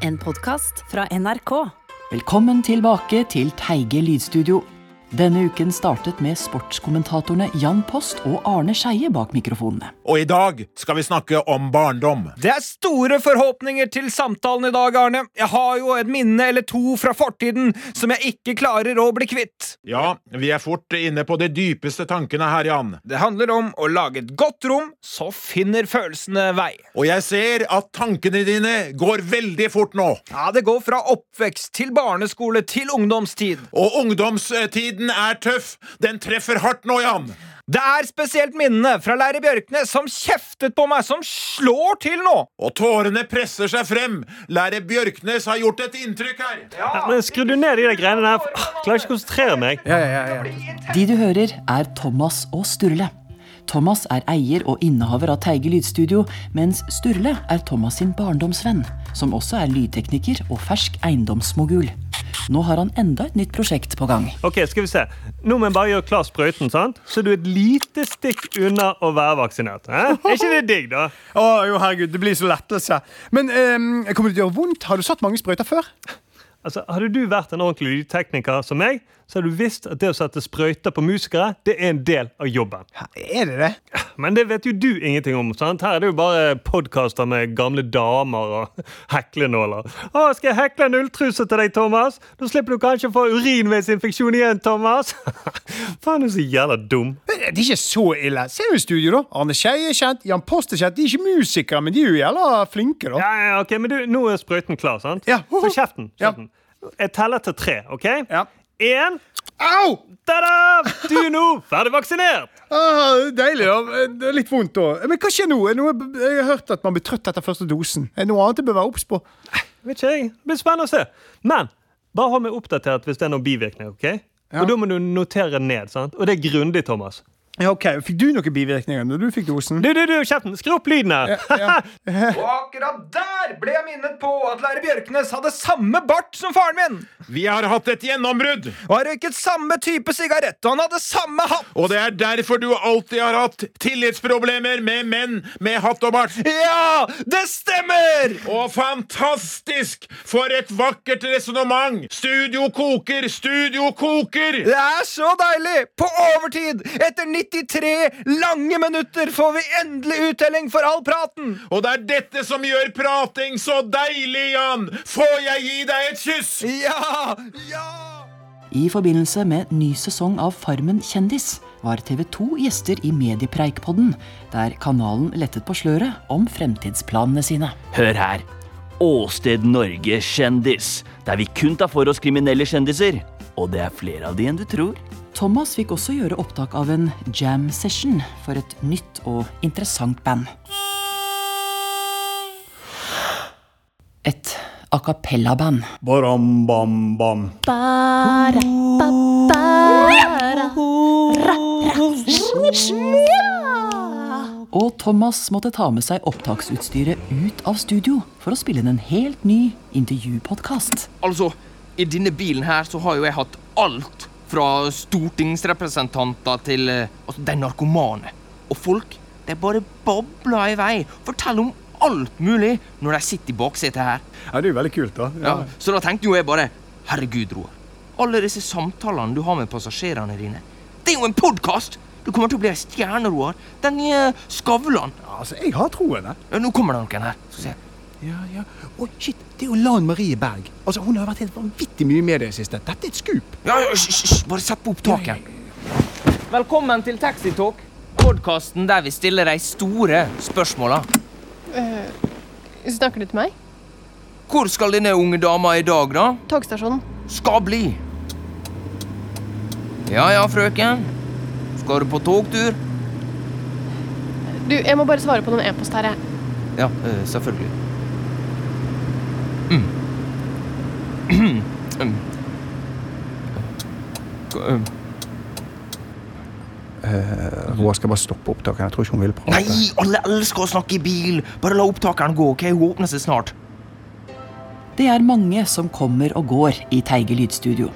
En podkast fra NRK. Velkommen tilbake til Teige lydstudio. Denne uken startet med sportskommentatorene Jan Post og Arne Skeie bak mikrofonene. Og i dag skal vi snakke om barndom. Det er store forhåpninger til samtalen i dag, Arne. Jeg har jo et minne eller to fra fortiden som jeg ikke klarer å bli kvitt. Ja, vi er fort inne på de dypeste tankene her, Jan. Det handler om å lage et godt rom, så finner følelsene vei. Og jeg ser at tankene dine går veldig fort nå. Ja, Det går fra oppvekst til barneskole til ungdomstid. Og ungdomstiden er tøff. Den treffer hardt nå, Jan. Det er spesielt minnene fra Lære Bjørknes som kjeftet på meg, som slår til nå. Og tårene presser seg frem. Lære Bjørknes har gjort et inntrykk her. Ja, men Skru du ned de der greiene der? Jeg Klarer ikke å konsentrere meg. De du hører, er Thomas og Sturle. Thomas er eier og innehaver av Teige lydstudio, mens Sturle er Thomas sin barndomsvenn, som også er lydtekniker og fersk eiendomsmogul. Nå har han enda et nytt prosjekt på gang. Ok, skal vi se. Nå må jeg bare gjøre klar sprøyten, sant? så du er et lite stikk unna å være vaksinert. Eh? Er ikke det digg, da? Å, jo, herregud, det blir så lettelse. Men um, kommer det til å gjøre vondt? Har du satt mange sprøyter før? Altså, Hadde du vært en ordentlig lydtekniker som meg, så hadde du visst at det å sette sprøyter på musikere, det er en del av jobben. Er det det? Men det vet jo du ingenting om. sant? Her er det jo bare podkaster med gamle damer og heklenåler. Å, skal jeg hekle en ulltruse til deg, Thomas? Da slipper du kanskje å få urinveisinfeksjon igjen, Thomas. Faen, du er så jævla dum. Det er ikke så ille. Se jo i studio, da. Arne Skeie er kjent, Jan Post er kjent. De er ikke musikere, men de er jo jævla flinke, da. Ja, ja, ok, Men du, nå er sprøyten klar, sant? Ja. Så kjeften. Ja. kjeften. Jeg teller til tre, OK? Ja. Én. Au! Ta-da! Du er nå ferdig vaksinert! Ah, deilig, da. Det er litt vondt, òg. Men hva skjer nå? Det jeg har hørt at man blir trøtt etter første dosen. Er det noe annet jeg bør være obs på? Vet ikke jeg. Det blir spennende å se. Men bare hold meg oppdatert hvis det er noen bivirkninger. ok? Ja. Og da må du notere ned. sant? Og det er grundig, Thomas. Ja, ok. Fikk du noen bivirkninger når du fikk dosen? Du, du, du, kjeften! Skru opp lyden her! Ja. Og akkurat der ble jeg minnet på at lærer Bjørknes hadde samme bart som faren min. Vi har hatt et gjennombrudd. Og har røyket samme type sigarett, og han hadde samme hatt. Og det er derfor du alltid har hatt tillitsproblemer med menn med hatt og bart. Ja, det stemmer! Og fantastisk! For et vakkert resonnement! Studio koker, studio koker! Det er så deilig! På overtid! Etter 93 lange minutter får vi endelig uttelling for all praten! Og det er dette som gjør prating så deilig, Jan! Får jeg gi deg et kyss? Ja! Ja! I forbindelse med ny sesong av Farmen kjendis var TV 2 gjester i Mediepreikpodden, der kanalen lettet på sløret om fremtidsplanene sine. Hør her. Åsted Norge kjendis, der vi kun tar for oss kriminelle kjendiser. Og det er flere av de enn du tror. Thomas fikk også gjøre opptak av en jam session for et nytt og interessant band. Et a cappella-band. Baram, bam, bam. Og Thomas måtte ta med seg opptaksutstyret ut av studio for å spille inn en helt ny intervjupodkast. Altså, i denne bilen her så har jo jeg hatt alt fra stortingsrepresentanter til eh, altså, de narkomane. Og folk, de bare babler i vei. Forteller om alt mulig når de sitter i baksetet her. Ja, det er jo veldig kult, da. Ja. Så da tenkte jo jeg bare Herregud, Roar. Alle disse samtalene du har med passasjerene dine. Det er jo en podkast! Du kommer til å bli ei stjerne, Roar. Den nye Skavlan. Ja, altså, jeg har troen. jeg. Ja, nå kommer det noen her. Så ser se. Ja, ja. Oh, shit, det er jo Lan Marie Berg. Altså, Hun har vært helt vanvittig mye med det siste. Dette er et skup. Ja, ja, hysj, bare sett på opptaket. Velkommen til Taxitalk, podkasten der vi stiller de store spørsmåla. Snakker du til meg? Hvor skal denne unge dama i dag, da? Togstasjonen. Skal bli. Ja ja, frøken. Skal du på togtur? Du, jeg må bare svare på noen e-post her, jeg. Ja, eh, selvfølgelig. Eh, Roar skal bare stoppe opptakeren. Jeg tror ikke hun vil prate. Nei, alle elsker å snakke i bil! Bare la opptakeren gå, ok? Hun åpner seg snart. Det er mange som kommer og går i Teige lydstudio.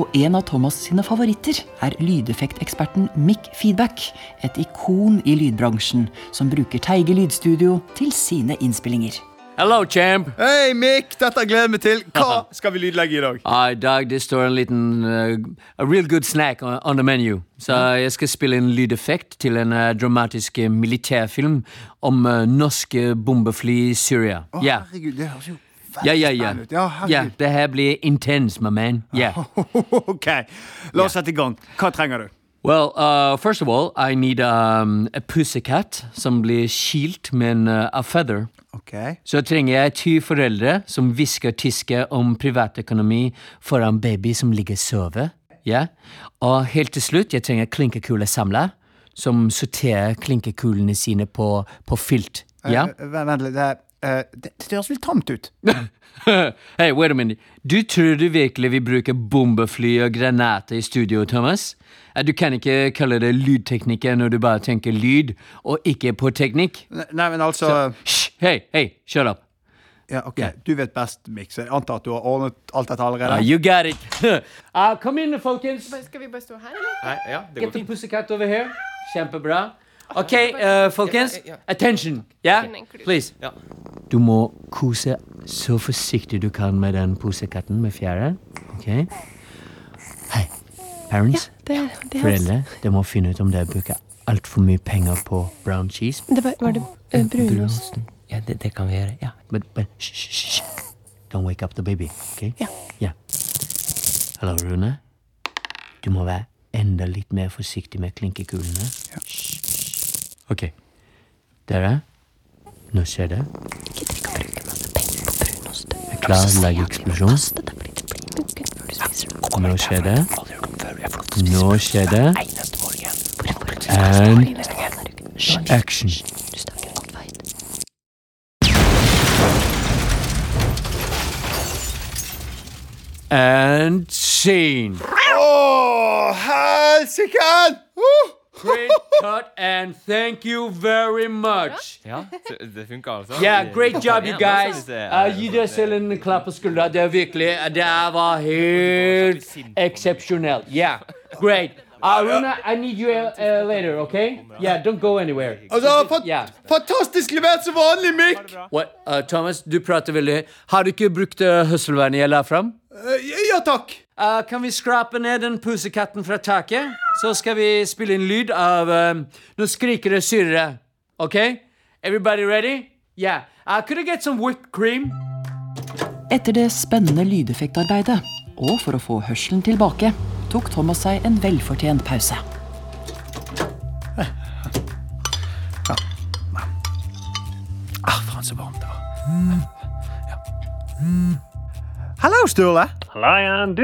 Og en av Thomas sine favoritter er lydeffekteksperten Mick Feedback, et ikon i lydbransjen som bruker Teige lydstudio til sine innspillinger. Hello, champ. Hei, Mick! Dette gleder jeg meg til. Hva skal vi lydlegge i dag? I dag det står en liten uh, A real good snack on, on the menu. Så jeg skal spille en lydeffekt til en uh, dramatisk uh, militærfilm om uh, norske bombefly i Syria. Å, yeah. herregud, det høres jo Ja, ja, ja. Ja, ja, det her blir intens, my man. Yeah. OK, la oss sette i gang. Hva trenger du? Well, uh, first of all, I need um, a pussycat som blir kilt med en uh, a feather. Okay. Så trenger jeg ti foreldre som hvisker tyske om privatøkonomi foran baby som ligger og sover. Ja. Og helt til slutt, jeg trenger klinkekulesamler som sorterer klinkekulene sine på, på filt. Ja. Uh, eh, Vent litt. Det, eh, det, det høres litt tamt ut. hey, wait a minute. Du tror du virkelig vi bruker bombefly og granater i studio, Thomas? Eh, Du kan ikke kalle det lydteknikker når du bare tenker lyd, og ikke på teknikk. Nei, men altså Hysj! Hei, hei, shut up. Ja, ok, Du vet best, Mix. jeg antar at du har ordnet alt dette allerede. Uh, you got it. uh, kom inn, folkens. Skal vi bare stå her, eller? Nei, ja, det Get the pussycat over here. Kjempebra. Ok, uh, folkens. Attention. Klus. please. Ja. Du må kose så forsiktig du kan med den posekatten med fjæra. Ok? Hei, parents. ja, Det, det, Foreldre, dere må finne ut om dere bruker altfor mye penger på brown cheese. det var, var det uh, brunost? Ja, det, det kan vi gjøre. Ja, but, but sh, sh, sh. Don't wake up the baby, ok? Ja. Ja. Hallo, Rune. Du må være enda litt mer forsiktig med klinkekulene. Ja. Ok. Dere, nå skjer det. Gidder ikke å bruke masse penger på brunost. Er klar til å lage eksplosjon? Kaste det, fordi det blir muggen før du spiser det. Nå skjer det. Nå skjer det. Hvorfor? And action. Du snakker alt feil. And scene. Å, helsike! Uh! Great cut and thank you very much. Ja, det, funka altså. Yeah, great job, you guys. Uh, gi deg selv en klapp på skuldra. Det er virkelig Det var helt eksepsjonelt. Yeah, great. Uh, I need you uh, uh, later, okay? Yeah, don't go anywhere. Altså, fa Yeah. Fantastisk levert som vanlig, Mick! What? Uh, Thomas, du prater veldig Har du ikke brukt uh, høsselvernet jeg la fram? Eh, ja takk. Uh, kan vi skrape ned den pusekatten fra taket? Så skal vi spille inn lyd av um, Nå skriker det syrere. OK? Everybody ready? Yeah. Uh, could I get some whipped cream? Etter det spennende lydeffektarbeidet, og for å få hørselen tilbake, tok Thomas seg en velfortjent pause. Ah, faen, så varmt det var. Ja. Hallo, Sturle. Hallo igjen. Du,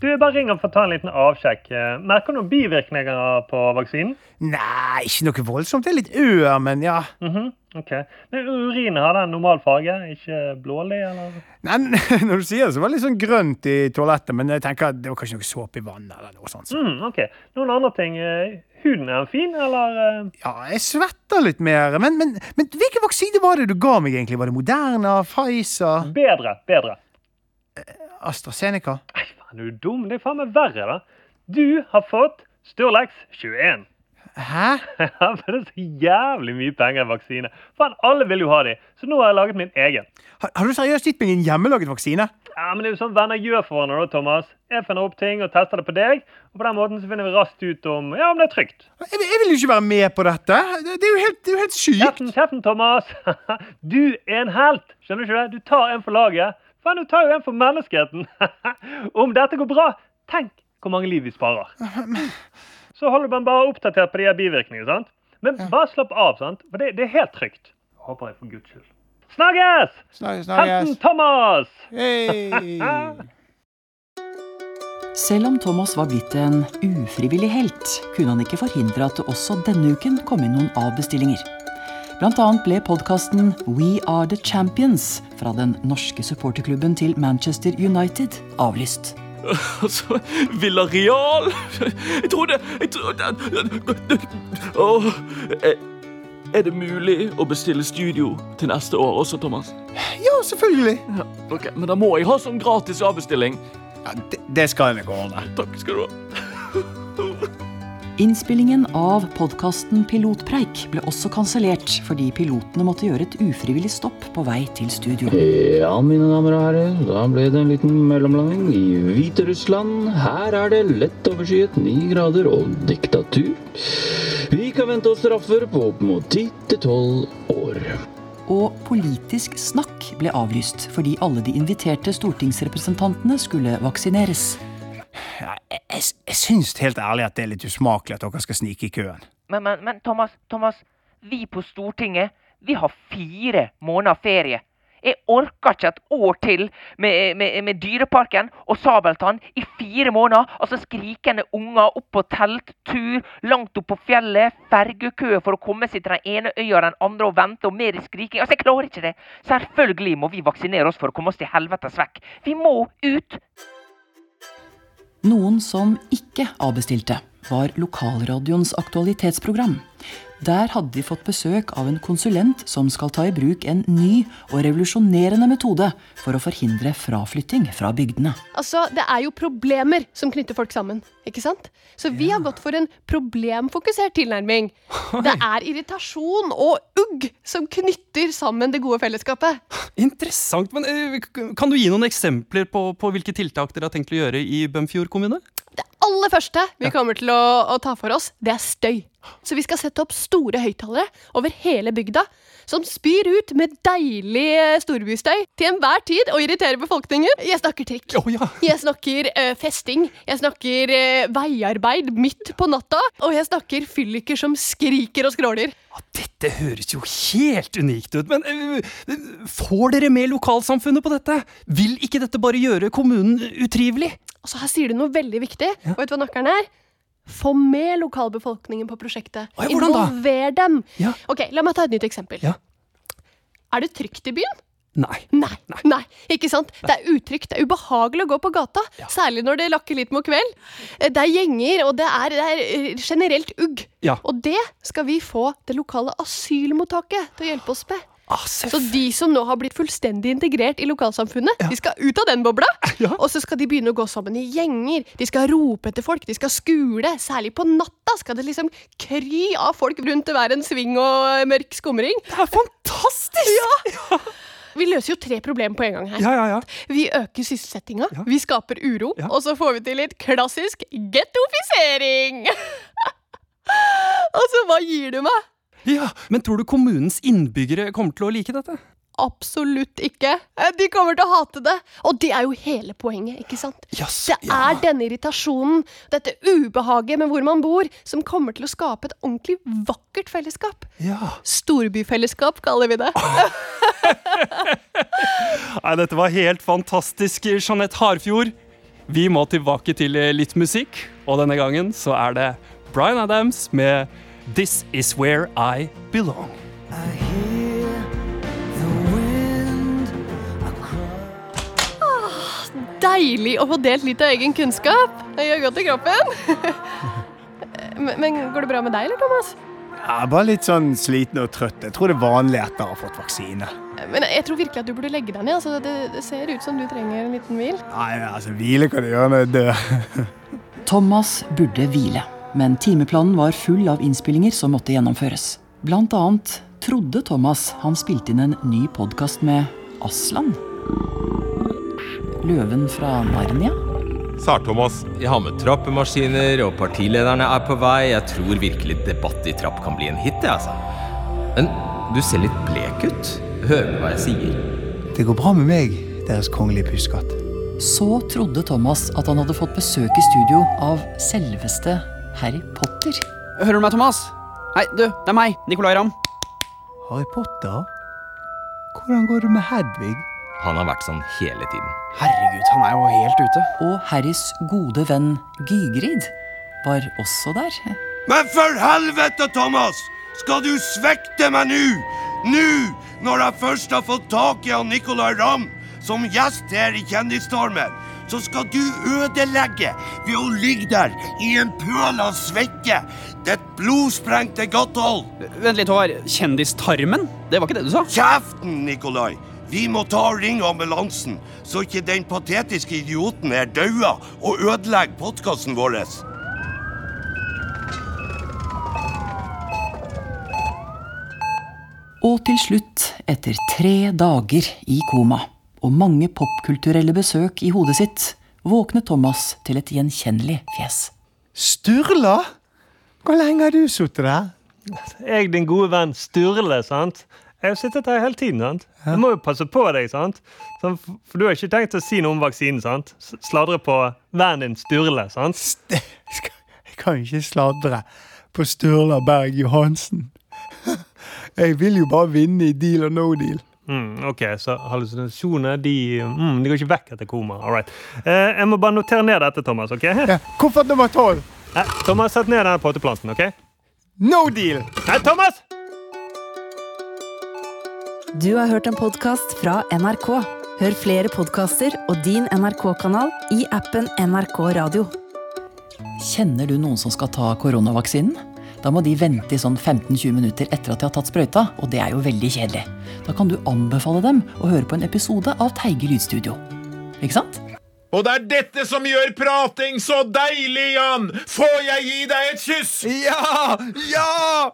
du jeg bare ringer for å ta en liten avsjekk. Eh, Merker du noen bivirkninger på vaksinen? Nei, ikke noe voldsomt. Det er litt ør, men ja. Mhm, ok. Men Urinen har den normal farge, ikke blålig, eller? Nei, når du sier det, så var det litt sånn grønt i toalettet, men jeg tenker at det var kanskje noe såpe i vannet eller noe sånt. Så. Mm, ok. Noen andre ting? eh, Huden er fin, eller? eh? Ja, jeg svetter litt mer. Men, men, men hvilken vaksine var det du ga meg, egentlig? Var det Moderna, Pfizer, Bedre, bedre. AstraZeneca? Nei, faen, er du dum? Det er faen meg verre, da. Du har fått Sturlax 21. Hæ? For det er så jævlig mye penger i vaksine. Faen, alle vil jo ha de, så nå har jeg laget min egen. Har, har du seriøst gitt meg en hjemmelaget vaksine? Ja, men det er jo sånn venner gjør for hverandre, da, Thomas. Jeg finner opp ting og tester det på deg, og på den måten så finner vi raskt ut om, ja, om det er trygt. Jeg, jeg vil jo ikke være med på dette. Det, det er jo helt, det er jo helt sykt. Kjeften, kjeften, Thomas! Du er en helt! Skjønner du ikke det? Du tar en for laget. Faen, du tar jo en for menneskeheten. Om dette går bra, tenk hvor mange liv vi sparer. Så holder man bare oppdatert på de her bivirkningene, sant? Men bare slapp av, sant? For det, det er helt trygt. Håper jeg for guds skyld. Snakkes! Snakkes, Helten Thomas! Hei! Selv om Thomas var blitt en ufrivillig helt, kunne han ikke forhindre at det også denne uken kom inn noen avbestillinger. Blant annet ble podkasten We Are The Champions fra den norske supporterklubben til Manchester United avlyst. Altså, Villarreal Jeg trodde Jeg trodde Åh, er, er det mulig å bestille studio til neste år også, Thomas? Ja, selvfølgelig. Ja, ok, Men da må jeg ha sånn gratis avbestilling. Ja, det, det skal jeg nok ordne. Takk skal du ha. Innspillingen av podkasten Pilotpreik ble også kansellert fordi pilotene måtte gjøre et ufrivillig stopp på vei til studio. Ja, mine damer og herrer, da ble det en liten mellomlanding i Hviterussland. Her er det lett overskyet ni grader og diktatur. Vi kan vente oss straffer på opp mot ti til tolv år. Og Politisk snakk ble avlyst fordi alle de inviterte stortingsrepresentantene skulle vaksineres. Jeg, jeg, syns helt ærlig at det er litt usmakelig at dere skal snike i køen. Men, men, men Thomas, Thomas, vi på Stortinget, vi har fire måneder ferie. Jeg orker ikke et år til med, med, med Dyreparken og Sabeltann i fire måneder. Altså skrikende unger opp på telttur, langt opp på fjellet, fergekø for å komme seg til den ene øya og den andre og vente, og mer skriking. Altså, jeg klarer ikke det. Selvfølgelig må vi vaksinere oss for å komme oss til helvetes vekk. Vi må ut. Noen som ikke avbestilte, var lokalradioens aktualitetsprogram. Der hadde de fått besøk av en konsulent som skal ta i bruk en ny og revolusjonerende metode for å forhindre fraflytting fra bygdene. Altså, Det er jo problemer som knytter folk sammen. ikke sant? Så vi har gått for en problemfokusert tilnærming. Det er irritasjon og ugg som knytter sammen det gode fellesskapet. Interessant, men eh, Kan du gi noen eksempler på, på hvilke tiltak dere har tenkt å gjøre i Bømfjord kommune? Det aller første vi kommer til å, å ta for oss, det er støy. Så vi skal sette opp store høyttalere over hele bygda som spyr ut med deilig eh, storbystøy til enhver tid og irriterer befolkningen. Jeg snakker trikk. Jeg snakker uh, festing. Jeg snakker uh, veiarbeid midt på natta. Og jeg snakker fylliker som skriker og skråler. Dette høres jo helt unikt ut, men uh, får dere med lokalsamfunnet på dette? Vil ikke dette bare gjøre kommunen utrivelig? Altså, her sier du noe veldig viktig. Og vet du hva nøkkelen er? Få med lokalbefolkningen på prosjektet. Oi? Involver dem. Ja. Ok, La meg ta et nytt eksempel. Er det trygt i byen? Nei. Nei, nei, ikke sant? Det er utrygt, det er ubehagelig å gå på gata. Særlig når det lakker litt mot kveld. Eh, Det er gjenger, og det er, det er eh, generelt ugg. Ja. Og det skal vi få det lokale asylmottaket til å hjelpe oss med. Ah, Så de som nå har blitt fullstendig integrert i lokalsamfunnet, de skal ut av den bobla. Og så skal de begynne å gå sammen i gjenger. De skal rope etter folk, de skal skule. Særlig på natta skal det liksom kry av folk rundt hver en sving og mørk skumring. Det er fantastisk! Ja. Vi løser jo tre problemer på en gang her. Ja, ja, ja. Vi øker sysselsettinga, vi skaper uro, og så får vi til litt klassisk gettofisering. altså, hva gir du meg? Ja, Men tror du kommunens innbyggere kommer til å like dette? Absolutt ikke. Eh, De kommer til å hate det. Og det er jo hele poenget, ikke sant? det er denne irritasjonen, dette ubehaget med hvor man bor, som kommer til å skape et ordentlig vakkert fellesskap. Ja. Storbyfellesskap, kaller vi det. Nei, Dette var helt fantastisk, Jeanette Harfjord. Vi må tilbake til eh, litt musikk, og denne gangen så er det Bryan Adams med This Is Where I Belong. Deilig å få delt litt av egen kunnskap. Det gjør godt i kroppen. men, men går det bra med deg, eller, Thomas? Jeg er bare litt sånn sliten og trøtt. Jeg tror det er vanlig etter å ha fått vaksine. Men jeg tror virkelig at du burde legge deg ned. Altså, det, det ser ut som du trenger en liten hvil. Nei, altså, hvile kan du gjøre når jeg dør. Thomas burde hvile, men timeplanen var full av innspillinger som måtte gjennomføres. Blant annet trodde Thomas han spilte inn en ny podkast med Aslan. Løven fra Narnia? Sar-Thomas. Jeg har med trappemaskiner, og partilederne er på vei. Jeg tror virkelig Debatt i trapp kan bli en hit, altså. Men du ser litt blek ut. Hører du hva jeg sier? Det går bra med meg, deres kongelige pusekatt. Så trodde Thomas at han hadde fått besøk i studio av selveste Harry Potter. Hører du meg, Thomas? Hei, du, det er meg, Nicolay Ramm. Harry Potter? Hvordan går det med Hedvig? Han har vært sånn hele tiden. Herregud, han er jo helt ute. Og Harrys gode venn Gygrid var også der. Men for helvete, Thomas! Skal du svekte meg nå? Nå, når jeg først har fått tak i han Nicolay Ramm som gjest her i Kjendisstormen, så skal du ødelegge ved å ligge der i en pøl av svette. Ditt blodsprengte gattehold. Vent litt, Håvard. Kjendistarmen? Det var ikke det du sa? Kjeften, Nikolai. Vi må ta og ringe ambulansen, så ikke den patetiske idioten er dauer og ødelegger podkasten vår. Og til slutt, etter tre dager i koma og mange popkulturelle besøk i hodet sitt, våknet Thomas til et gjenkjennelig fjes. Sturla? Hvor lenge har du sittet der? Jeg, din gode venn Sturle, sant? Jeg har sittet her hele tiden, sant? Jeg må jo passe på deg, sant? For du har ikke tenkt å si noe om vaksinen, sant? Sladre på vennen din Sturle, sant? Jeg kan ikke sladre på Sturla Berg Johansen. Jeg vil jo bare vinne i deal or no deal. Mm, ok, så hallusinasjoner de, mm, de går ikke vekk etter koma. All right. Eh, jeg må bare notere ned dette, Thomas. ok? Ja, Koffert nummer tolv. Eh, Thomas, sett ned denne poteplanten, ok? No deal! Nei, Thomas! Du har hørt en podkast fra NRK. Hør flere podkaster og din NRK-kanal i appen NRK Radio. Kjenner du noen som skal ta koronavaksinen? Da må de vente i sånn 15-20 minutter etter at de har tatt sprøyta, og det er jo veldig kjedelig. Da kan du anbefale dem å høre på en episode av Teige lydstudio. Ikke sant? Og det er dette som gjør prating så deilig, Jan! Får jeg gi deg et kyss? Ja! Ja!